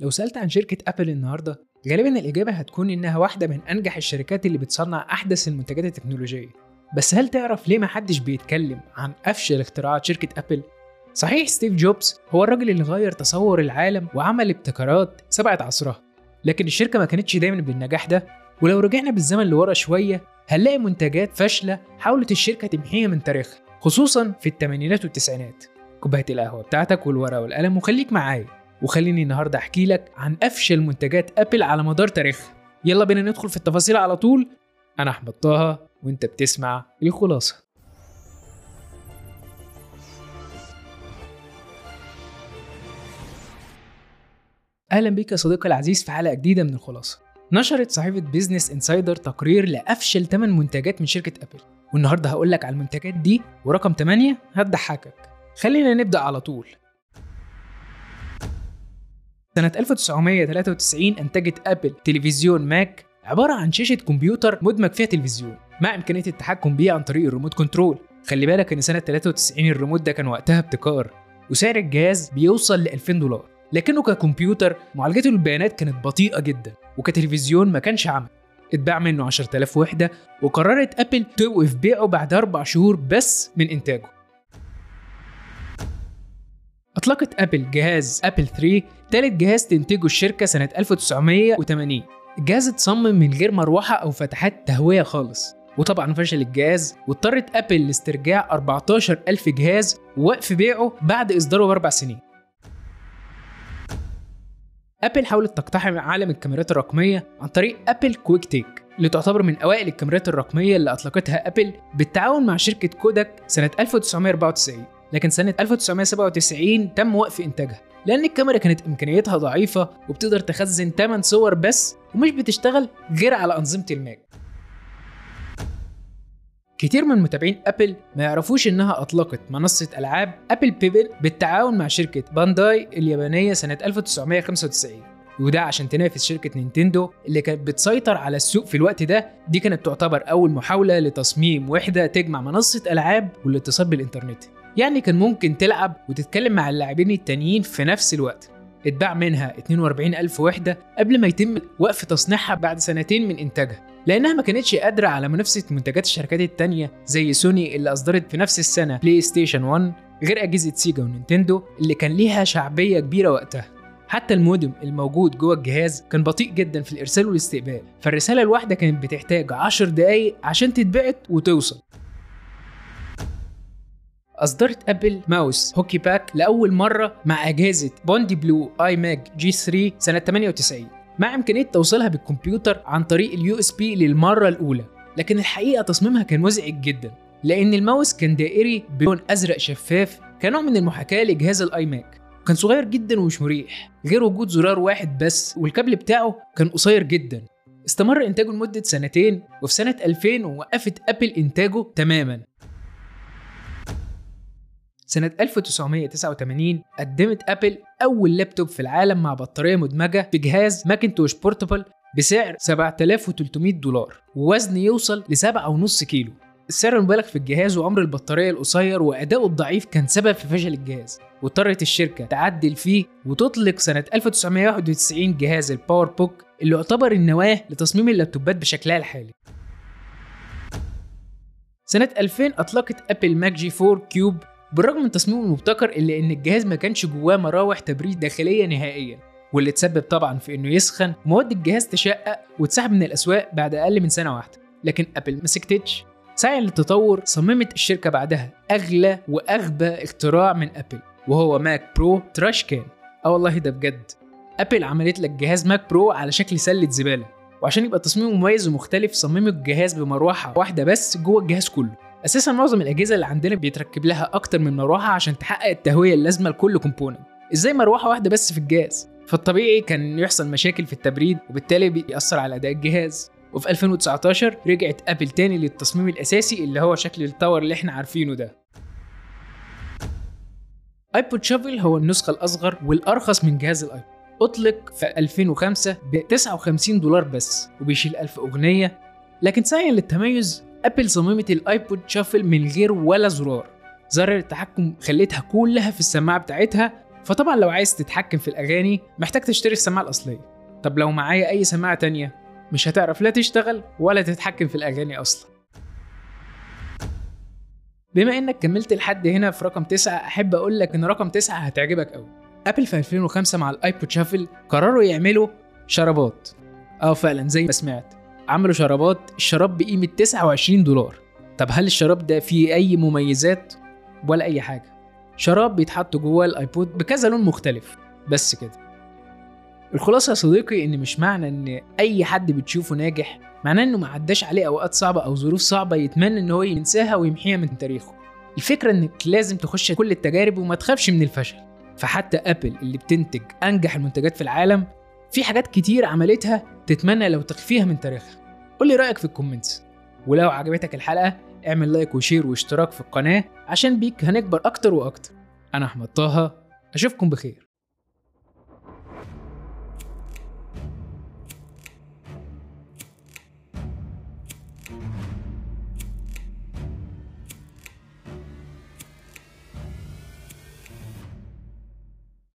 لو سألت عن شركة أبل النهاردة غالبا الإجابة هتكون إنها واحدة من أنجح الشركات اللي بتصنع أحدث المنتجات التكنولوجية. بس هل تعرف ليه محدش بيتكلم عن أفشل اختراعات شركة أبل؟ صحيح ستيف جوبز هو الراجل اللي غير تصور العالم وعمل ابتكارات سبقت عصرها. لكن الشركة ما كانتش دايما بالنجاح ده. ولو رجعنا بالزمن لورا شوية هنلاقي منتجات فاشلة حاولت الشركة تمحيها من تاريخها خصوصا في الثمانينات والتسعينات. كوباية القهوة بتاعتك والورقة والقلم وخليك معايا. وخليني النهاردة أحكي لك عن أفشل منتجات أبل على مدار تاريخها. يلا بينا ندخل في التفاصيل على طول. أنا أحمد طه وأنت بتسمع الخلاصة. أهلا بيك يا صديقي العزيز في حلقة جديدة من الخلاصة. نشرت صحيفة بيزنس انسايدر تقرير لأفشل 8 منتجات من شركة أبل. والنهاردة هقول لك على المنتجات دي ورقم 8 هتضحكك. خلينا نبدأ على طول. سنة 1993 أنتجت أبل تلفزيون ماك عبارة عن شاشة كمبيوتر مدمج فيها تلفزيون مع إمكانية التحكم بيه عن طريق ال remote control. خلي بالك إن سنة 93 الريموت ده كان وقتها ابتكار وسعر الجهاز بيوصل ل 2000 دولار. لكنه ككمبيوتر معالجته للبيانات كانت بطيئة جدا وكتلفزيون ما كانش عمل. اتباع منه 10000 وحدة وقررت أبل توقف بيعه بعد أربع شهور بس من إنتاجه. أطلقت أبل جهاز أبل 3 تالت جهاز تنتجه الشركة سنة 1980 الجهاز اتصمم من غير مروحة أو فتحات تهوية خالص. وطبعا فشل الجهاز واضطرت أبل لاسترجاع 14 ألف جهاز ووقف بيعه بعد إصداره بأربع سنين. أبل حاولت تقتحم عالم الكاميرات الرقمية عن طريق أبل QuickTake اللي تعتبر من أوائل الكاميرات الرقمية اللي أطلقتها أبل بالتعاون مع شركة كوداك سنة 1994 لكن سنة 1997 تم وقف إنتاجها لأن الكاميرا كانت إمكانياتها ضعيفة وبتقدر تخزن 8 صور بس ومش بتشتغل غير على أنظمة الماك. كتير من متابعين أبل ما يعرفوش إنها أطلقت منصة ألعاب أبل Pippin بالتعاون مع شركة بانداي اليابانية سنة 1995 وده عشان تنافس شركة نينتندو اللي كانت بتسيطر على السوق في الوقت ده دي كانت تعتبر أول محاولة لتصميم وحدة تجمع منصة ألعاب والاتصال بالإنترنت. يعني كان ممكن تلعب وتتكلم مع اللاعبين التانيين في نفس الوقت. اتباع منها 42 ألف وحدة قبل ما يتم وقف تصنيعها بعد سنتين من إنتاجها. لأنها ما كانتش قادرة على منافسة منتجات الشركات التانية زي سوني اللي أصدرت في نفس السنة بلاي ستيشن 1 غير أجهزة سيجا ونينتندو اللي كان ليها شعبية كبيرة وقتها. حتى المودم الموجود جوه الجهاز كان بطيء جدا في الإرسال والاستقبال فالرسالة الواحدة كانت بتحتاج 10 دقايق عشان تتبعت وتوصل. أصدرت أبل mouse Hockey Puck لأول مرة مع أجهزة Bondi Blue iMac G3 سنة 98 مع إمكانية توصيلها بالكمبيوتر عن طريق ال USB للمرة الأولى لكن الحقيقة تصميمها كان مزعج جدا لأن الماوس كان دائري بلون أزرق شفاف كنوع من المحاكاة لجهاز ال iMac. كان صغير جدا ومش مريح غير وجود زرار واحد بس والكابل بتاعه كان قصير جدا. استمر إنتاجه لمدة سنتين وفي سنة 2000 وقفت أبل إنتاجه تماما. سنة 1989 قدمت أبل أول لابتوب في العالم مع بطارية مدمجة في جهاز Macintosh Portable بسعر 7300 دولار ووزن يوصل ل 7.5 كيلو. السعر المبالغ في الجهاز وعمر البطارية القصير وأداؤه الضعيف كان سبب في فشل الجهاز. واضطرت الشركة تعدل فيه وتطلق سنة 1991 جهاز ال PowerBook اللي يعتبر النواة لتصميم اللابتوبات بشكلها الحالي. سنة 2000 أطلقت أبل Mac G4 Cube بالرغم من تصميمه المبتكر إلا إن الجهاز ما كانش جواه مراوح تبريد داخلية نهائيا واللي تسبب طبعا في إنه يسخن ومواد الجهاز تشقق وتسحب من الأسواق بعد أقل من سنة واحدة. لكن أبل ما سكتتش سعيا للتطور صممت الشركة بعدها أغلى وأغبى اختراع من أبل وهو Mac Pro trash can. آه والله ده بجد. أبل عملت لك جهاز Mac Pro على شكل سلة زبالة وعشان يبقى تصميمه مميز ومختلف صمموا الجهاز بمروحة واحدة بس جوه الجهاز كله. أساسا معظم الأجهزة اللي عندنا بيتركب لها أكتر من مروحة عشان تحقق التهوية اللازمة لكل component. إزاي مروحة واحدة بس في الجهاز؟ فالطبيعي كان يحصل مشاكل في التبريد وبالتالي بيأثر على أداء الجهاز. وفي 2019 رجعت أبل تاني للتصميم الأساسي اللي هو شكل ال tower اللي إحنا عارفينه ده. iPod Shuffle هو النسخة الأصغر والأرخص من جهاز ال iPod أطلق في 2005 ب 59 دولار بس وبيشيل 1000 أغنية. لكن سعيا للتميز أبل صممت الآيبود شافل من غير ولا زرار. زرار التحكم خليتها كلها في السماعة بتاعتها. فطبعا لو عايز تتحكم في الأغاني محتاج تشتري السماعة الأصلية. طب لو معايا أي سماعة تانية مش هتعرف لا تشتغل ولا تتحكم في الأغاني أصلا. بما إنك كملت لحد هنا في رقم 9 أحب أقول لك إن رقم 9 هتعجبك قوي أبل في 2005 مع الآيبود شافل قرروا يعملوا شرابات. آه فعلا زي ما سمعت. عملوا شرابات الشراب بقيمة 29 دولار. طب هل الشراب ده فيه أي مميزات؟ ولا أي حاجة. شراب بيتحط جواه الآيبود بكذا لون مختلف. بس كده. الخلاصة يا صديقي إن مش معنى إن أي حد بتشوفه ناجح معناه إنه ما عداش عليه أوقات صعبة أو ظروف صعبة يتمنى إن هو ينساها ويمحيها من تاريخه. الفكرة إنك لازم تخش كل التجارب وما تخافش من الفشل. فحتى أبل اللي بتنتج أنجح المنتجات في العالم في حاجات كتير عملتها تتمنى لو تخفيها من تاريخها. قول لي رأيك في ال comments. ولو عجبتك الحلقة اعمل like و share واشتراك في القناة عشان بيك هنكبر أكتر وأكتر. أنا أحمد طه أشوفكم بخير.